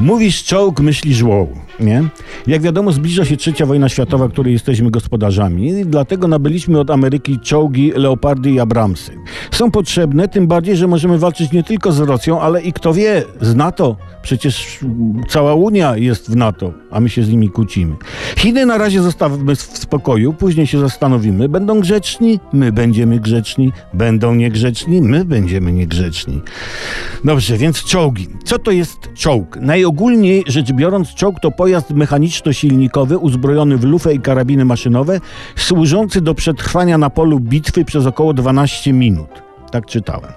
Mówisz czołg, myślisz wow, nie? Jak wiadomo, zbliża się trzecia wojna światowa, której jesteśmy gospodarzami i dlatego nabyliśmy od Ameryki czołgi, leopardy i abramsy. Są potrzebne, tym bardziej, że możemy walczyć nie tylko z Rosją, ale i kto wie, z NATO. Przecież cała Unia jest w NATO, a my się z nimi kłócimy. Chiny na razie zostawmy w spokoju, później się zastanowimy. Będą grzeczni, my będziemy grzeczni. Będą niegrzeczni, my będziemy niegrzeczni. Dobrze, więc czołgi. Co to jest czołg? Najogólniej rzecz biorąc, czołg to pojazd mechaniczno-silnikowy uzbrojony w lufę i karabiny maszynowe, służący do przetrwania na polu bitwy przez około 12 minut. Tak czytałem.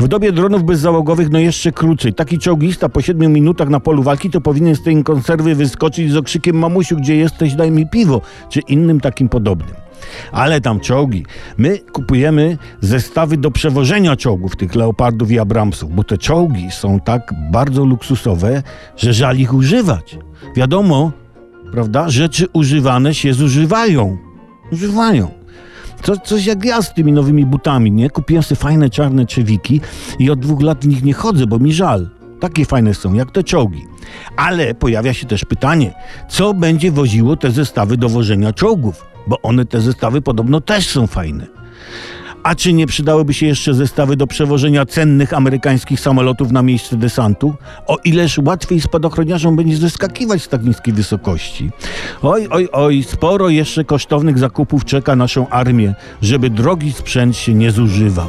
W dobie dronów bezzałogowych no jeszcze krócej. Taki czołgista po 7 minutach na polu walki to powinien z tej konserwy wyskoczyć z okrzykiem mamusiu, gdzie jesteś, daj mi piwo, czy innym takim podobnym. Ale tam czołgi. My kupujemy zestawy do przewożenia czołgów, tych leopardów i abramsów, bo te czołgi są tak bardzo luksusowe, że żal ich używać. Wiadomo, prawda, rzeczy używane się zużywają. Używają. To, coś jak ja z tymi nowymi butami, nie? Kupiłem sobie fajne czarne czewiki i od dwóch lat w nich nie chodzę, bo mi żal. Takie fajne są, jak te czołgi. Ale pojawia się też pytanie, co będzie woziło te zestawy do wożenia czołgów? Bo one, te zestawy podobno też są fajne. A czy nie przydałyby się jeszcze zestawy do przewożenia cennych amerykańskich samolotów na miejsce desantu? O ileż łatwiej spadochroniarzom będzie zeskakiwać z tak niskiej wysokości. Oj, oj, oj, sporo jeszcze kosztownych zakupów czeka naszą armię, żeby drogi sprzęt się nie zużywał.